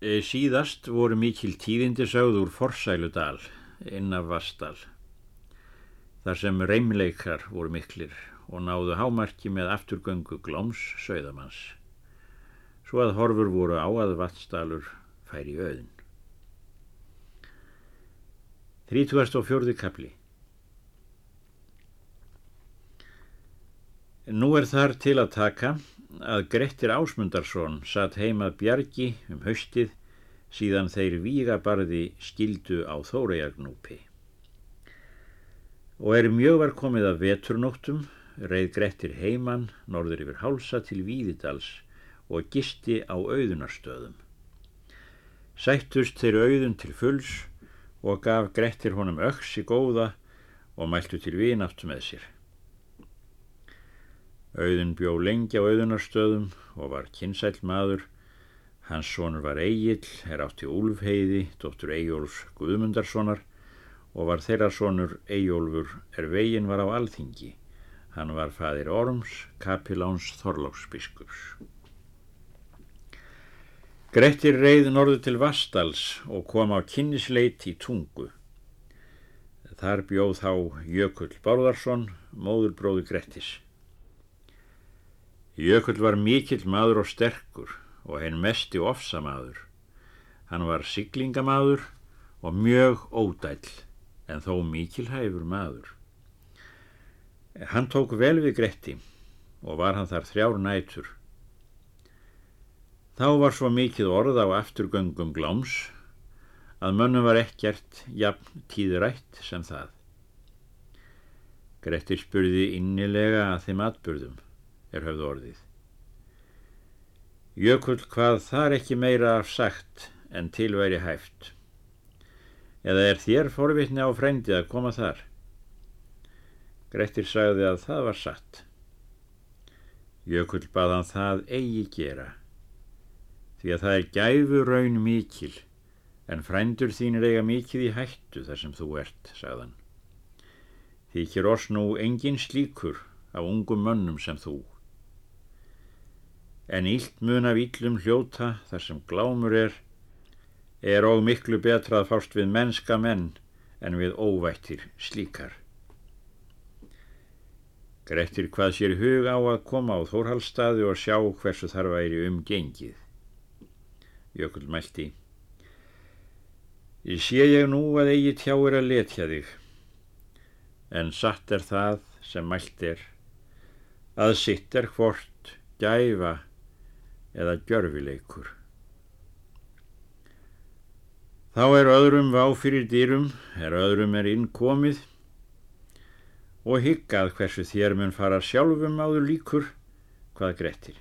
E, Síðast voru mikil tíðindisauð úr Forsæludal inn af Vastal þar sem reymleikar voru miklir og náðu hámarki með afturgöngu glóms sögðamanns svo að horfur voru á að Vatsdalur færi auðin. 34. kapli Nú er þar til að taka að Grettir Ásmundarsson satt heimað bjargi um haustið síðan þeir vígabarði skildu á Þórejarnúpi. Og er mjög var komið að veturnóttum, reið Grettir heiman norður yfir hálsa til Víðidals og gisti á auðunarstöðum. Sættust þeir auðun til fulls og gaf Grettir honum öks í góða og mæltu til vináttu með sér. Auðun bjó lengi á auðunarstöðum og var kynsæl maður. Hans sonur var Egil, er átti Úlfheiði, dóttur Egjóls Guðmundarssonar og var þeirra sonur Egjólfur er vegin var á alþingi. Hann var fadir Orms, kapiláns Þorláksbiskups. Grettir reið norðu til Vastals og kom á kynnisleit í tungu. Þar bjóð þá Jökull Bárðarsson, móðurbróðu Grettis. Jökull var mikill maður og sterkur og henn mesti ofsamaður. Hann var siglingamaður og mjög ódæll en þó mikilhæfur maður. Hann tók vel við Gretti og var hann þar þrjár nætur. Þá var svo mikið orð á afturgöngum gláms að mönnum var ekkert jafn tíðrætt sem það. Gretti spurði innilega að þeim atbyrðum er höfðu orðið. Jökull hvað þar ekki meira af sagt en tilværi hæft. Eða er þér forvitni á frendi að koma þar? Grettir sagði að það var satt. Jökull baðan það eigi gera, því að það er gæfu raun mikil, en frændur þínir eiga mikið í hættu þar sem þú ert, sagðan. Þykir oss nú engin slíkur af ungum mönnum sem þú en ílt mun af íllum hljóta þar sem glámur er, er og miklu betra að fást við mennska menn en við óvættir slíkar. Grettir hvað sér hug á að koma á Þórhaldstaði og sjá hversu þar væri um gengið. Jökul mælti. Ég sé ég nú að eigi tjáir að letja þig, en satt er það sem mælt er, að sitt er hvort gæfa eða gjörfileikur. Þá er öðrum vá fyrir dýrum, er öðrum er innkomið og higgað hversu þér mun fara sjálfum áður líkur hvað grettir.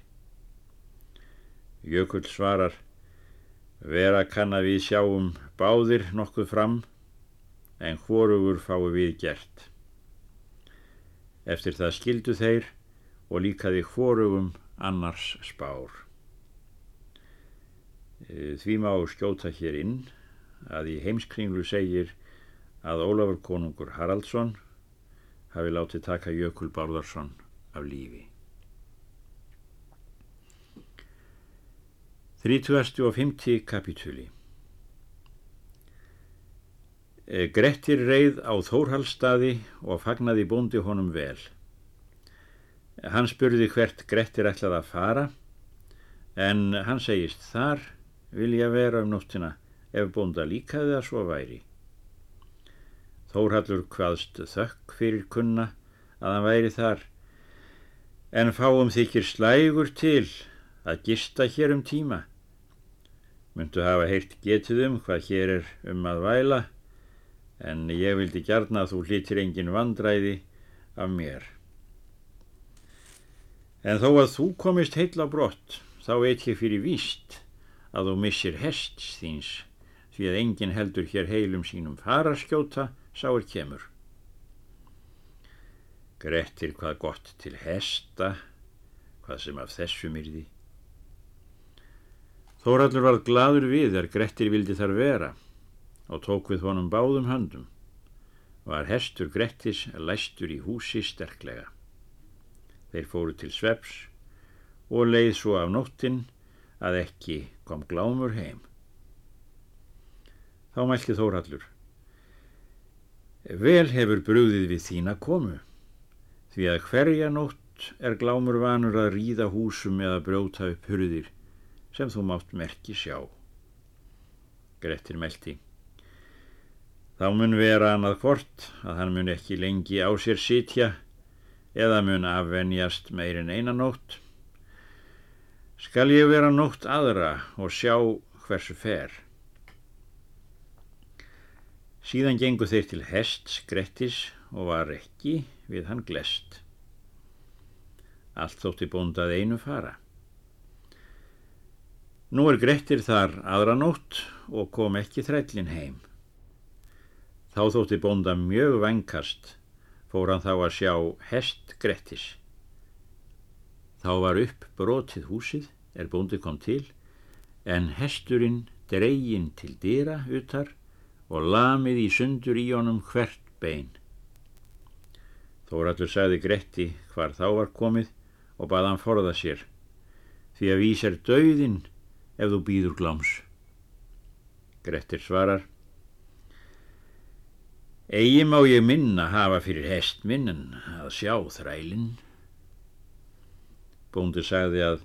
Jökull svarar, vera kann að við sjáum báðir nokkuð fram en hvorugur fái við gert. Eftir það skildu þeir og líkaði hvorugum annars spár. Eh, því má skjóta hér inn að í heimskringlu segir að Ólafur konungur Haraldsson hafi látið taka Jökul Bárðarsson af lífi. 30. kapitúli eh, Grettir reið á Þórhaldstaði og fagnaði bóndi honum vel. Hann spurði hvert Grettir ætlaði að fara en hann segist þar vilja vera um nóttina ef bónda líkaði að svo væri. Þórhallur hvaðst þökk fyrir kunna að hann væri þar, en fáum þykir slægur til að gista hér um tíma. Myndu hafa heilt getið um hvað hér er um að væla, en ég vildi gjarna að þú hlýttir engin vandræði af mér. En þó að þú komist heil á brott, þá veit ég fyrir víst að þú missir hest þíns því að enginn heldur hér heilum sínum faraskjóta sáir kemur. Grettir hvað gott til hesta, hvað sem af þessu myrði. Þóraldur var gladur við þar Grettir vildi þar vera og tók við honum báðum höndum. Var hestur Grettis læstur í húsi sterklega. Þeir fóru til sveps og leið svo af nóttinn að ekki kom glámur heim. Þá mælti Þórhallur. Vel hefur brúðið við þína komu, því að hverja nótt er glámur vanur að ríða húsum eða brjóta upp hurðir sem þú mátt merki sjá. Grettir meldi. Þá mun vera annað hvort að hann mun ekki lengi á sér sitja eða mun afvenjast meirinn einanótt. Skal ég vera nótt aðra og sjá hversu fer. Síðan gengu þeir til hest skrettis og var ekki við hann glest. Allt þótti bóndað einu fara. Nú er Grettir þar aðra nótt og kom ekki þrællin heim. Þá þótti bónda mjög vengkast, fór hann þá að sjá hest Grettis. Þá var upp brotið húsið, er bóndi kom til, en hesturinn dregin til dýra utar og lamið í sundur í honum hvert bein. Þóraldur sagði Gretti hvar þá var komið og baða hann forða sér, því að vís er döðin ef þú býður gláms. Grettir svarar, Egi má ég minna hafa fyrir hest minn en að sjá þrælinn. Bóndi sagði að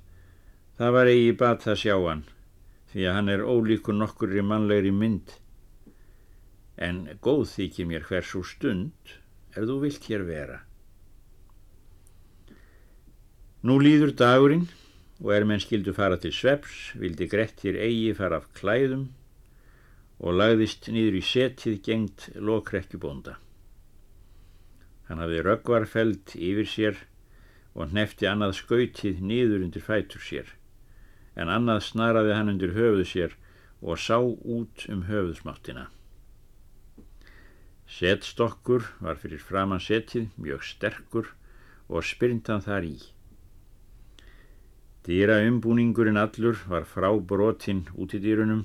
það var eigi bat að sjá hann, því að hann er ólíkur nokkur í mannlegri mynd en góð þykir mér hversu stund ef þú vilt hér vera. Nú líður dagurinn og er menn skildu fara til sveps, vildi Grettir eigi fara af klæðum og lagðist nýður í setið gengt lokrekkjubónda. Hann hafði röggvarfeld yfir sér og hnefti annað skautið nýður undir fætur sér, en annað snaraði hann undir höfuð sér og sá út um höfuðsmáttina. Setstokkur var fyrir framann setið mjög sterkur og spyrndan þar í. Dýra umbúningurinn allur var frá brotinn út í dýrunum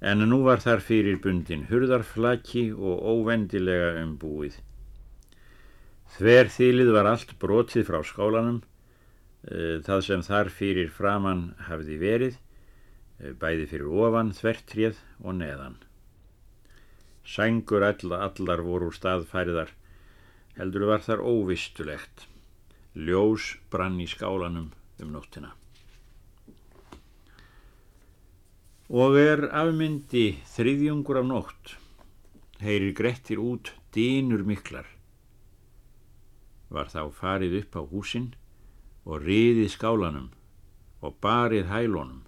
en nú var þar fyrir bundin hurðarflaki og óvendilega umbúið. Þverþýlið var allt brotið frá skálanum, eh, það sem þar fyrir framann hafði verið, eh, bæði fyrir ofan, þvertrið og neðan. Sængur all, allar voru úr staðfæriðar, heldur var þar óvistulegt. Ljós brann í skálanum um nóttina. Og er afmyndi þriðjungur af nótt, heyrir Grettir út dýnur miklar. Var þá farið upp á húsin og riðið skálanum og barið hælunum,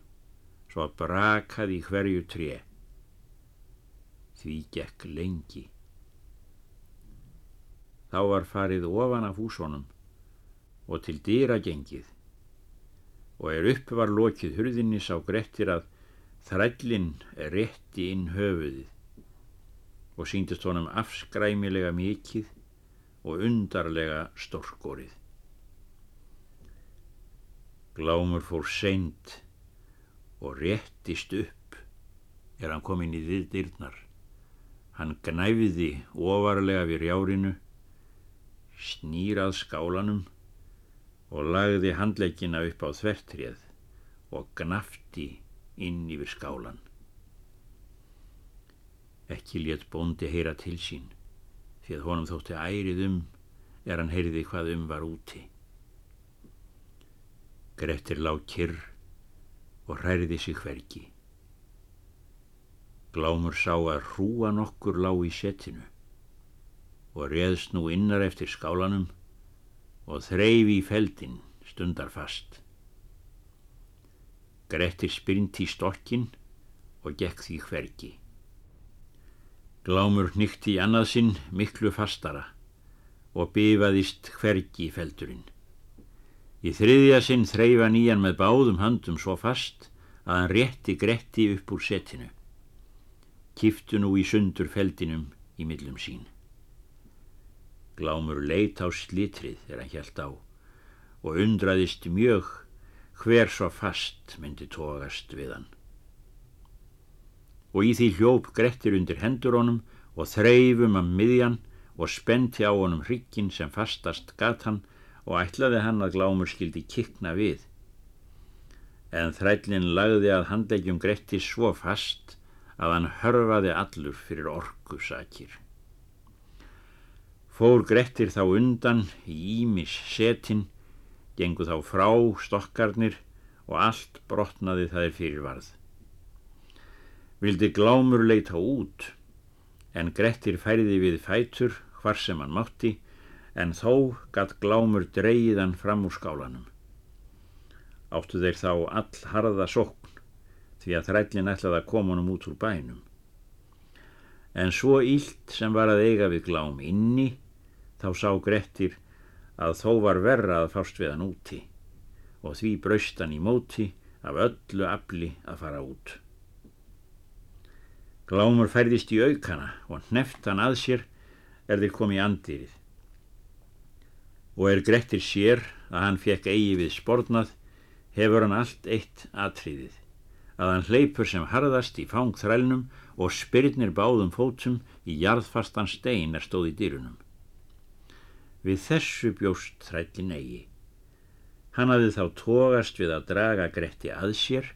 svo að brakaði hverju tré. Því gekk lengi. Þá var farið ofan af húsónum og til dýra gengið og er upp var lokið hurðinni sá Grettir að þrællin rétti inn höfuðið og síndist honum afskræmilega mikið og undarlega storkorið. Glámur fór seint og réttist upp er hann komin í þið dyrnar. Hann gnæfiði ofarlega við rjárinu, snýrað skálanum og lagði handleikina upp á þvertrið og gnafti inn yfir skálan. Ekki létt bóndi heyra til sín, því að honum þótti ærið um er hann heyriði hvað um var úti. Grettir lág kyrr og hræriði sig hvergi. Glámur sá að hrúa nokkur lág í setinu og reðst nú innar eftir skálanum og þreyfi í feldin stundar fast. Grettir spyrnti í stokkin og gekk því hvergi. Glámur nýtti í annað sinn miklu fastara og bifaðist hvergi í feldurinn. Í þriðja sinn þreyfa nýjan með báðum handum svo fast að hann rétti Gretti upp úr setinu kiftu nú í sundur feldinum í millum sín. Glámur leit á slitrið þegar hann hjælt á og undraðist mjög hver svo fast myndi tógast við hann. Og í því hljóp Grettir undir hendur honum og þreifum að miðjan og spenti á honum hrykkin sem fastast gat hann og ætlaði hann að Glámur skildi kikna við. En þrællin lagði að handlegjum Grettir svo fast að hann hörfaði allur fyrir orkusakir. Fór Grettir þá undan í Ímis setin, gengu þá frá stokkarnir og allt brotnaði það er fyrirvarð. Vildi glámur leita út, en Grettir færiði við fætur hvar sem hann mátti, en þó gatt glámur dreyðan fram úr skálanum. Áttu þeir þá all harða sókn, því að þrællin ætlaði að koma honum út úr bænum. En svo ílt sem var að eiga við glám inni, þá sá Grettir að þó var verra að fást við hann úti og því braust hann í móti af öllu afli að fara út. Glámur færðist í aukana og hneft hann að sér er þeir komið andýrið. Og er Grettir sér að hann fekk eigi við spornað, hefur hann allt eitt atriðið, að hann hleypur sem harðast í fangþrælnum og spyrnir báðum fótum í jarðfastan stein er stóð í dýrunum. Við þessu bjóst þrællin eigi. Hann hafði þá tógast við að draga Gretti að sér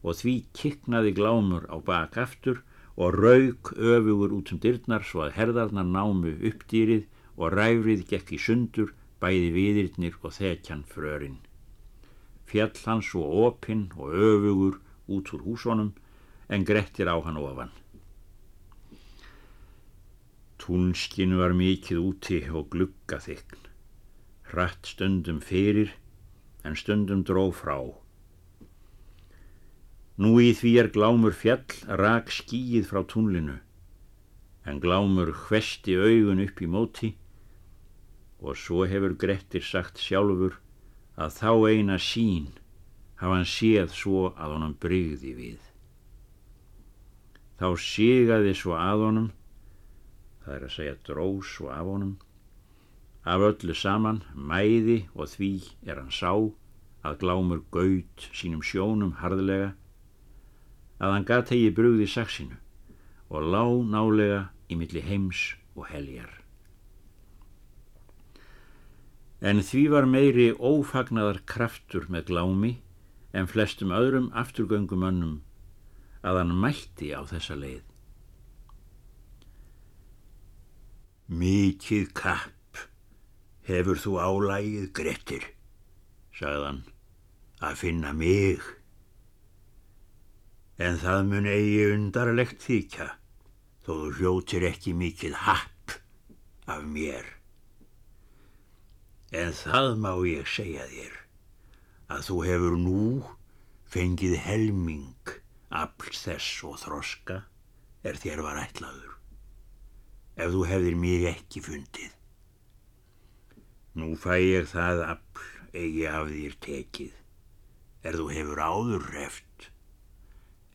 og því kiknaði glámur á bak aftur og rauk öfugur út um dyrnar svo að herðarnar námu uppdýrið og ræfrið gekk í sundur bæði viðirnir og þekjan frörin. Fjall hans og opinn og öfugur út úr húsonum en Grettir á hann ofan. Túnskinn var mikið úti og glugga þykn. Hratt stundum fyrir en stundum dró frá. Nú í því er glámur fjall rak skíið frá túnlinu, en glámur hvesti augun upp í móti og svo hefur Grettir sagt sjálfur að þá eina sín hafa hann séð svo að honum brygði við. Þá sígaði svo að honum, það er að segja drós svo af honum, Af öllu saman, mæði og því er hann sá að glámur gaut sínum sjónum harðlega, að hann gat hegi brugði saksinu og lá nálega í milli heims og heljar. En því var meiri ófagnaðar kraftur með glámi en flestum öðrum afturgöngumönnum að hann mælti á þessa leið. Mikið kapp Hefur þú álægið, Grettir, sagðan, að finna mig? En það mun eigi undarlegt þykja, þó þú hljótir ekki mikið happ af mér. En það má ég segja þér, að þú hefur nú fengið helming afl þess og þroska er þér var ætlaður, ef þú hefðir mig ekki fundið. Nú fæ ég það afl eigi af þér tekið, er þú hefur áður reft,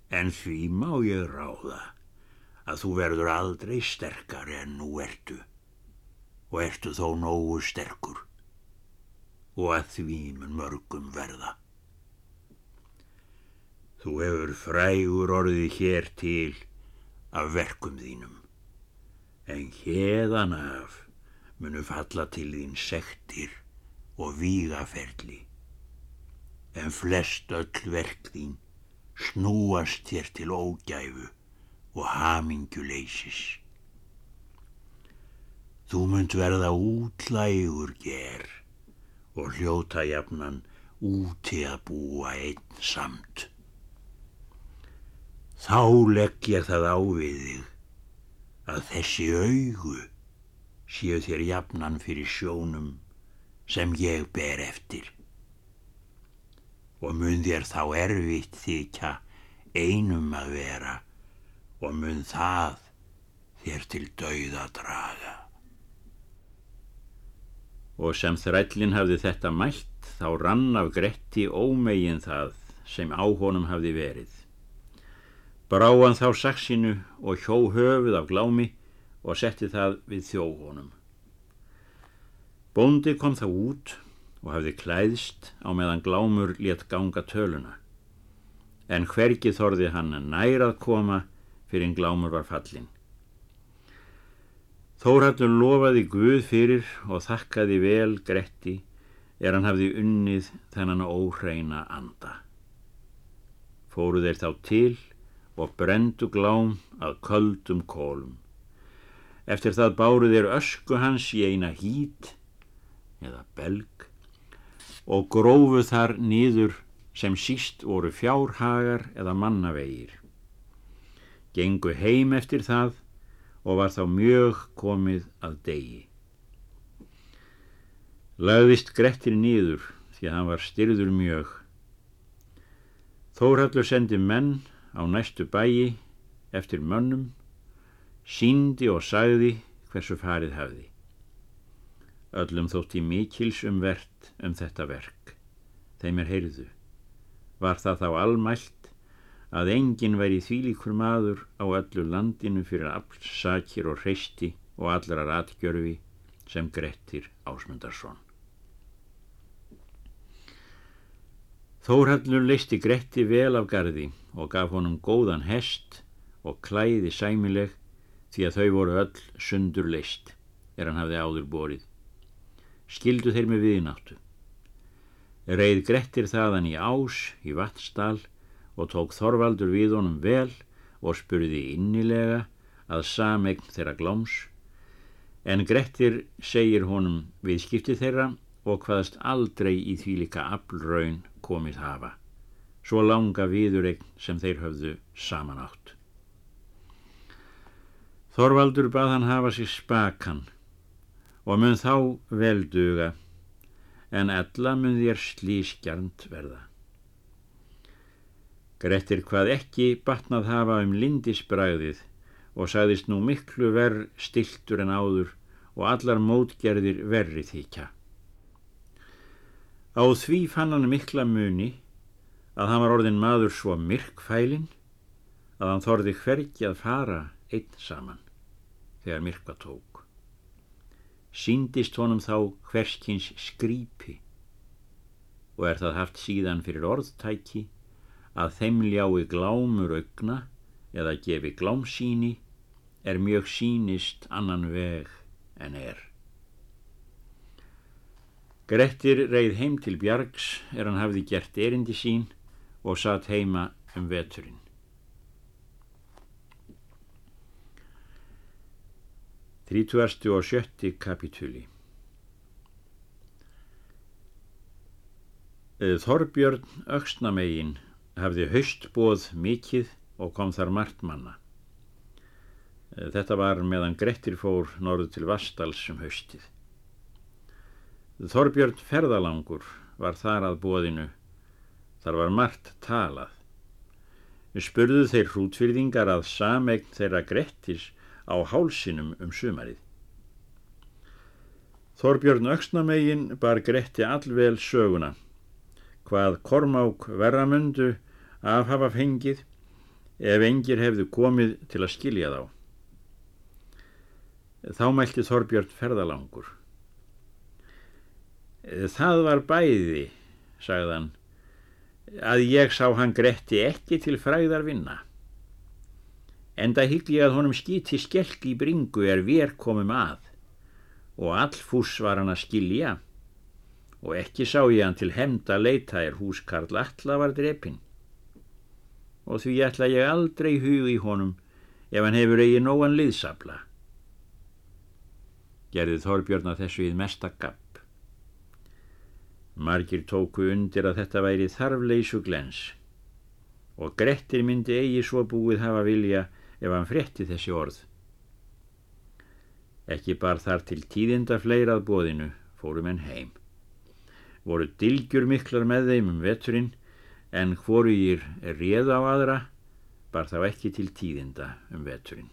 en því má ég ráða að þú verður aldrei sterkari en nú ertu, og ertu þó nógu sterkur, og að því mun mörgum verða. Þú hefur frægur orðið hér til af verkum þínum, en hérðan af munu falla til þín sektir og vígaferli. En flest öll verk þín snúast þér til ógæfu og haminguleysis. Þú munt verða útlægur ger og hljóta jafnan úti að búa einn samt. Þá legg ég það á við þig að þessi augu séu þér jafnan fyrir sjónum sem ég ber eftir. Og mun þér þá erfitt þykja einum að vera og mun það þér til dauða draga. Og sem þrællin hafði þetta mælt þá rann af Gretti ómegin það sem á honum hafði verið. Bráan þá saksinu og hjó höfuð af glámi og setti það við þjóhónum. Bóndi kom þá út og hafði klæðst á meðan glámur létt ganga töluna, en hvergi þorði hann nærað koma fyrir en glámur var fallin. Þórhallur lofaði Guð fyrir og þakkaði vel Gretti er hann hafði unnið þennan óhreina anda. Fóru þeir þá til og brendu glám að köldum kólum. Eftir það báru þeir ösku hans í eina hít eða belg og grófu þar nýður sem síst voru fjárhagar eða mannavegir. Gengu heim eftir það og var þá mjög komið að degi. Lagðist Grettir nýður því að hann var styrður mjög. Þórhallur sendi menn á næstu bæi eftir mönnum, síndi og sagði hversu farið hafði. Öllum þótti mikils umvert um þetta verk. Þeim er heyrðu. Var það þá almælt að enginn væri þvílíkur maður á öllu landinu fyrir aflsakir og hreisti og allrar atgjörfi sem Grettir Ásmundarsson. Þórhallur leisti Gretti vel af gardi og gaf honum góðan hest og klæði sæmileg því að þau voru öll sundur leist er hann hafði áður borið. Skildu þeir með viðnáttu. Reið Grettir þaðan í ás í Vatnsdal og tók Þorvaldur við honum vel og spurði innilega að samegn þeirra gláms en Grettir segir honum viðskipti þeirra og hvaðast aldrei í því líka aflraun komið hafa svo langa viðuregn sem þeir höfðu saman átt. Þorvaldur bað hann hafa sér spakan og mun þá velduga en ella mun þér slískjarnt verða. Grettir hvað ekki batnað hafa um lindisbræðið og sagðist nú miklu verð stiltur en áður og allar mótgerðir verri þykja. Á því fann hann mikla muni að hann var orðin maður svo myrkfælin að hann þorði hvergi að fara einn saman þegar myrkva tók. Síndist honum þá hverskins skrýpi og er það haft síðan fyrir orðtæki að þeim ljái glámur augna eða gefi glámsíni er mjög sínist annan veg en er. Grettir reið heim til Bjargs er hann hafði gert erindi sín og satt heima um veturinn. Þrítúastu og sjötti kapitúli Þorbjörn Öksnamegin hafði haustbóð mikið og kom þar margt manna. Eh, þetta var meðan Grettir fór norðu til Vastals um haustið. Þorbjörn ferðalangur var þar að bóðinu. Þar var margt talað. Spurðu þeir hrútfyrðingar að samegn þeirra Grettis á hálsinum um sumarið. Þorbjörn Öksnamegin bar Gretti allvel söguna hvað Kormák verramundu af hafa fengið ef engir hefðu komið til að skilja þá. Þá mælti Þorbjörn ferðalangur. Það var bæði, sagðan, að ég sá hann gretti ekki til fræðar vinna. Enda hyggli að honum skýti skelk í bringu er vér komum að og allfús var hann að skilja og ekki sá ég hann til hemda leita er húskarl alla var drepinn og því ætla ég aldrei hug í honum ef hann hefur eigi nógan liðsabla. Gerði Þorbjörn að þessu íð mesta gapp. Margir tóku undir að þetta væri þarfleysu glens og Grettir myndi eigi svo búið hafa vilja ef hann fretti þessi orð. Ekki bar þar til tíðinda fleirað bóðinu fórum en heim. Voru dilgjur miklar með þeim um veturinn en hvorugir réð á aðra bar þá ekki til tíðinda um veturinn.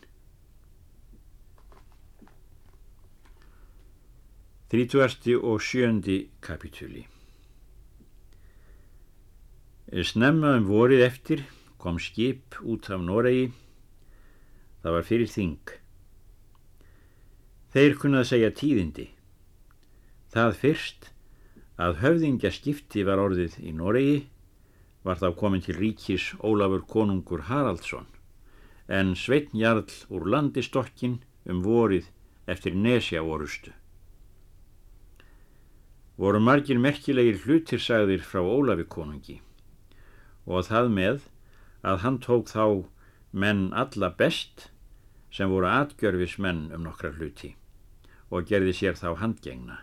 30. og 7. kapitúli Snemma um vorið eftir kom skip út af Noregi. Það var fyrir þing. Þeir kunnað segja tíðindi. Það fyrst að höfðingja skipti var orðið í Noregi var þá komin til ríkis Ólafur konungur Haraldsson en Sveitn Jarl úr landistokkin um vorið eftir nesja orustu. Voru margir merkilegir hlutir sagðir frá Ólafi konungi og það með að hann tók þá menn alla best sem voru atgjörfis menn um nokkra hluti og gerði sér þá handgengna.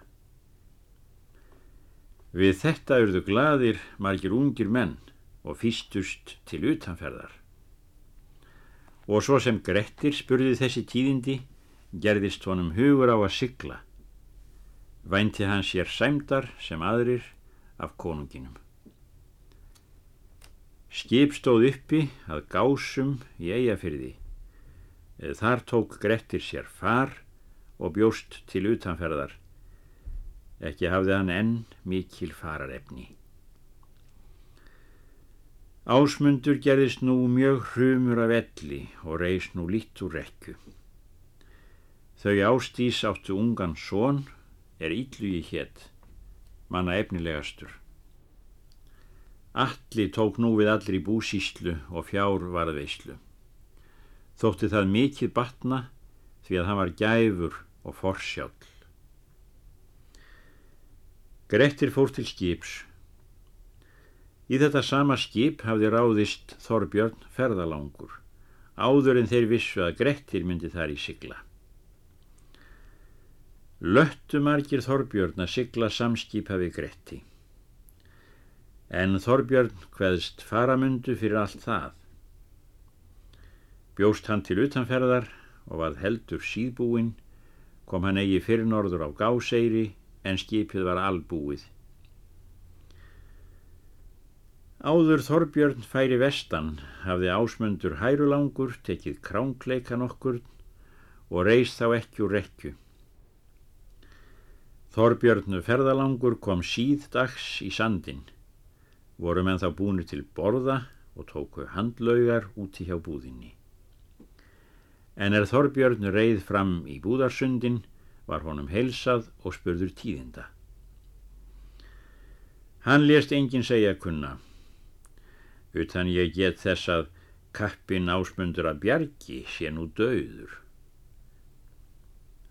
Við þetta urðu gladir margir ungir menn og fýstust til utanferðar. Og svo sem Grettir spurði þessi tíðindi, gerðist honum hugur á að sigla. Vænti hann sér sæmdar sem aðrir af konunginum. Skip stóð uppi að gásum í eigafyrði. Þar tók Grettir sér far og bjóst til utanferðar. Ekki hafði hann enn mikil fararefni. Ásmundur gerðist nú mjög hrumur af elli og reys nú lít úr rekku. Þau ástís áttu ungan són er yllugi hétt, manna efnilegastur. Alli tók nú við allir í búsíslu og fjár varðveislu. Þótti það mikið batna því að hann var gæfur og forsjál. Grettir fór til skips Í þetta sama skip hafði ráðist Þorbjörn ferðalangur, áður en þeir vissu að Grettir myndi þar í sigla. Löttu margir Þorbjörn að sigla samskip hafi Gretti. En Þorbjörn hveðst faramundu fyrir allt það. Bjóst hann til utanferðar og var heldur síðbúinn, kom hann eigi fyrir norður á Gáseyri en skipið var albúið. Áður Þorbjörn færi vestan hafði ásmundur hærulangur tekið kránkleikan okkur og reist þá ekki úr rekju. Þorbjörnu ferðalangur kom síðdags í sandin, voru menn þá búinu til borða og tóku handlaugar úti hjá búðinni. En er Þorbjörn reið fram í búðarsundin var honum helsað og spurður tíðinda. Hann lést enginn segja kunna utan ég get þess að kappin ásmundur að bjargi sé nú döður.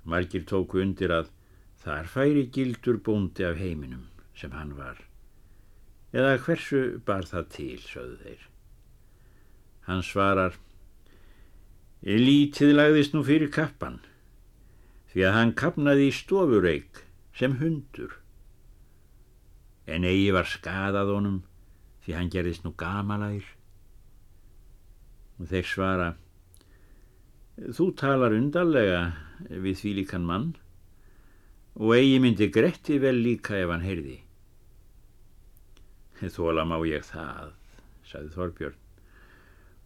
Margir tóku undir að þar færi gildur bóndi af heiminum sem hann var. Eða hversu bar það til, sögðu þeir. Hann svarar, lítið lagðist nú fyrir kappan, því að hann kapnaði í stofureik sem hundur. En eigi var skadað honum því hann gerðist nú gamalær og þeir svara þú talar undarlega við því líkan mann og eigi myndi Gretti vel líka ef hann heyrði þóla má ég það sagði Þorbjörn.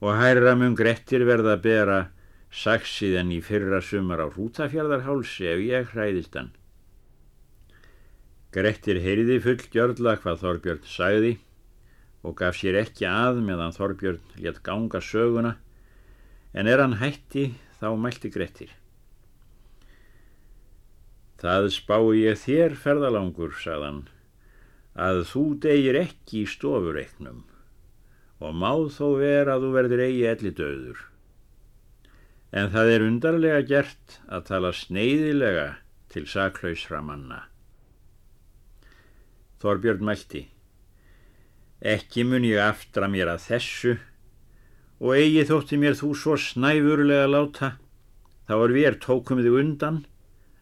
Og hærra mun Grettir verða að bera saksið en í fyrra sumar á Rútafjörðarhálsi ef ég hræðist hann. Grettir heyrði full gjörla hvað Þorbjörn sagði og gaf sér ekki að meðan Þorbjörn létt ganga söguna. En er hann hætti þá mælti Grettir. Það spái ég þér ferðalangur, sagðan, að þú degir ekki í stofureiknum og má þó vera að þú verður eigi elli döður. En það er undarlega gert að tala sneiðilega til saklausra manna. Þorbjörn mælti. Ekki mun ég aftra mér að þessu og eigi þótti mér þú svo snæfurlega láta, þá er við er tókum þig undan,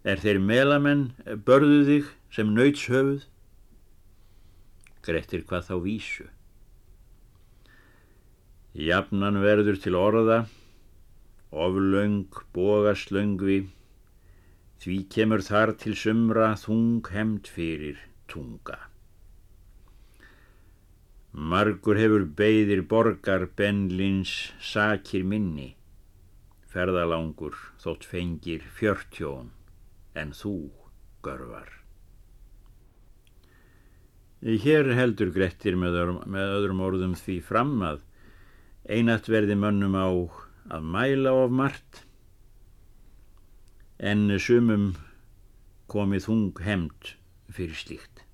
er þeir melamenn börðu þig sem nöytshöfuð. Grettir hvað þá vísu. Jafnan verður til orða, oflaung, bogaslöngvi, því kemur þar til sumra þung hemd fyrir tunga. Margur hefur beigðir borgar benlins sakir minni, ferðalangur þótt fengir fjörtjón en þú görvar. Hér heldur Grettir með, með öðrum orðum því fram að einat verði mönnum á að mæla of margt en sumum komið hung hemd fyrir slíkt.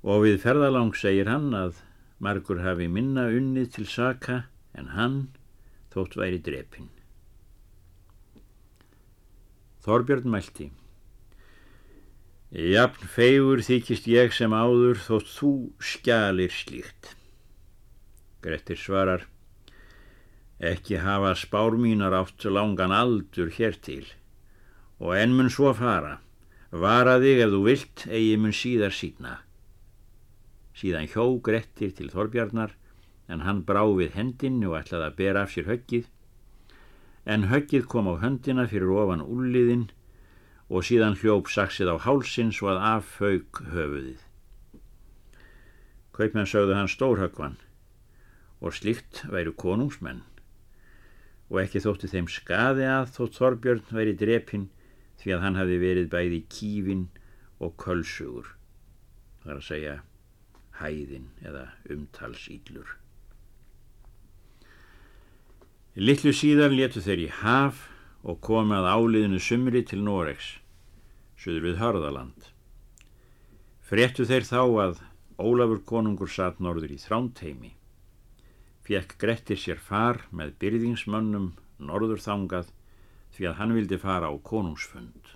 Og við ferðalang segir hann að margur hafi minna unnið til saka en hann þótt væri drepin. Þorbjörn mælti. Jafn fegur þykist ég sem áður þótt þú skjalir slíkt. Grettir svarar. Ekki hafa spár mínar átt langan aldur hér til og enn mun svo fara. Vara þig ef þú vilt, eigi mun síðar sína. Síðan hjó Grettir til Þorbjarnar en hann brá við hendinni og ætlaði að bera af sér höggið. En höggið kom á höndina fyrir ofan úrliðin og síðan hljóp saksið á hálsin svo að afhaug höfuðið. Kaupmenn sögðu hann stórhöggvan og slikt væru konungsmenn og ekki þótti þeim skaði að þótt Þorbjörn væri drepinn því að hann hafi verið bæði kífin og kölsugur það er að segja hæðin eða umtalsýllur Littlu síðan letu þeir í haf og komið að áliðinu sumri til Noregs söður við Hörðaland fréttu þeir þá að Ólafur konungur satt norður í Þrándheimi fekk Grettir sér far með byrðingsmönnum norður þangað því að hann vildi fara á konungsfund.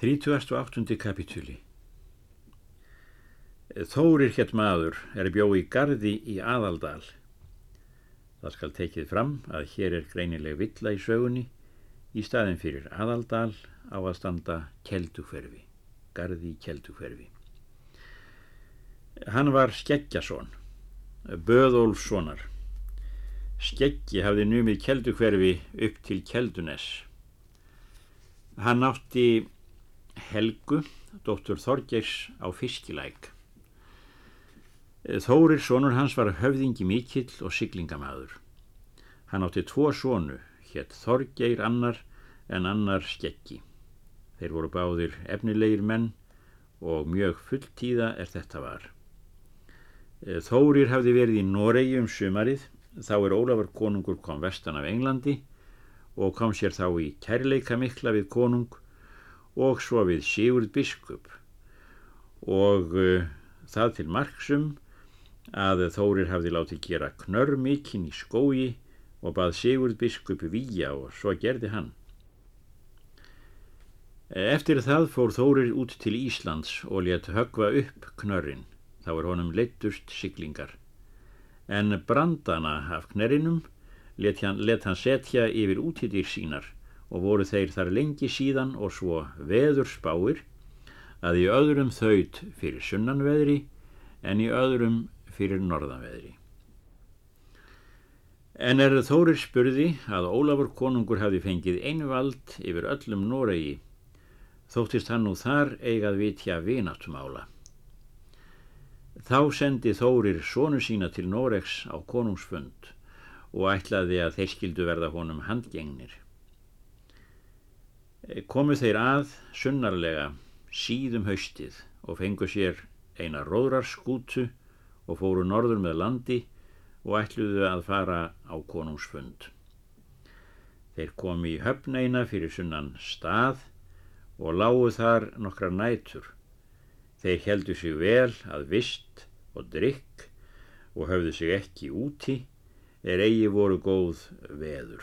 38. kapitúli Þórir hétt maður er bjó í gardi í aðaldal. Það skal tekið fram að hér er greinileg villa í sögunni í staðin fyrir aðaldal á að standa kelduferfi, gardi í kelduferfi. Hann var Skeggjason, Böðólfssonar. Skeggi hafði numið keldukverfi upp til Keldunes. Hann átti Helgu, dóttur Þorgeirs á Fiskilæk. Þórir sonur hans var höfðingi mikill og siglingamæður. Hann átti tvo sonu, hétt Þorgeir annar en annar Skeggi. Þeir voru báðir efnilegir menn og mjög fulltíða er þetta var. Eh, Þórir hafði verið í Noregi um sumarið, þá er Ólafur konungur kom vestan af Englandi og kom sér þá í kærleika mikla við konung og svo við Sigurd biskup og uh, það til marksum að Þórir hafði látið gera knörr mikinn í skógi og bað Sigurd biskup víja og svo gerði hann. Eftir það fór Þórir út til Íslands og let högva upp knörrin þá er honum leittust siglingar. En brandana af knerinum let hann, hann setja yfir útidýr sínar og voru þeir þar lengi síðan og svo veður spáir að í öðrum þaut fyrir sunnanveðri en í öðrum fyrir norðanveðri. En er Þórir spurði að Ólafur konungur hafi fengið einu vald yfir öllum Noregi, þóttist hann nú þar eigað vitja vinatumála. Þá sendi Þórir sónu sína til Noregs á konungsfund og ætlaði að þeir skildu verða honum handgengnir. Komu þeir að sunnarlega síðum haustið og fengu sér eina róðrarskútu og fóru norður með landi og ætluðu að fara á konungsfund. Þeir komi í höfneina fyrir sunnan stað og lágu þar nokkra nætur Þeir heldu sig vel að vist og drikk og höfðu sig ekki úti er eigi voru góð veður.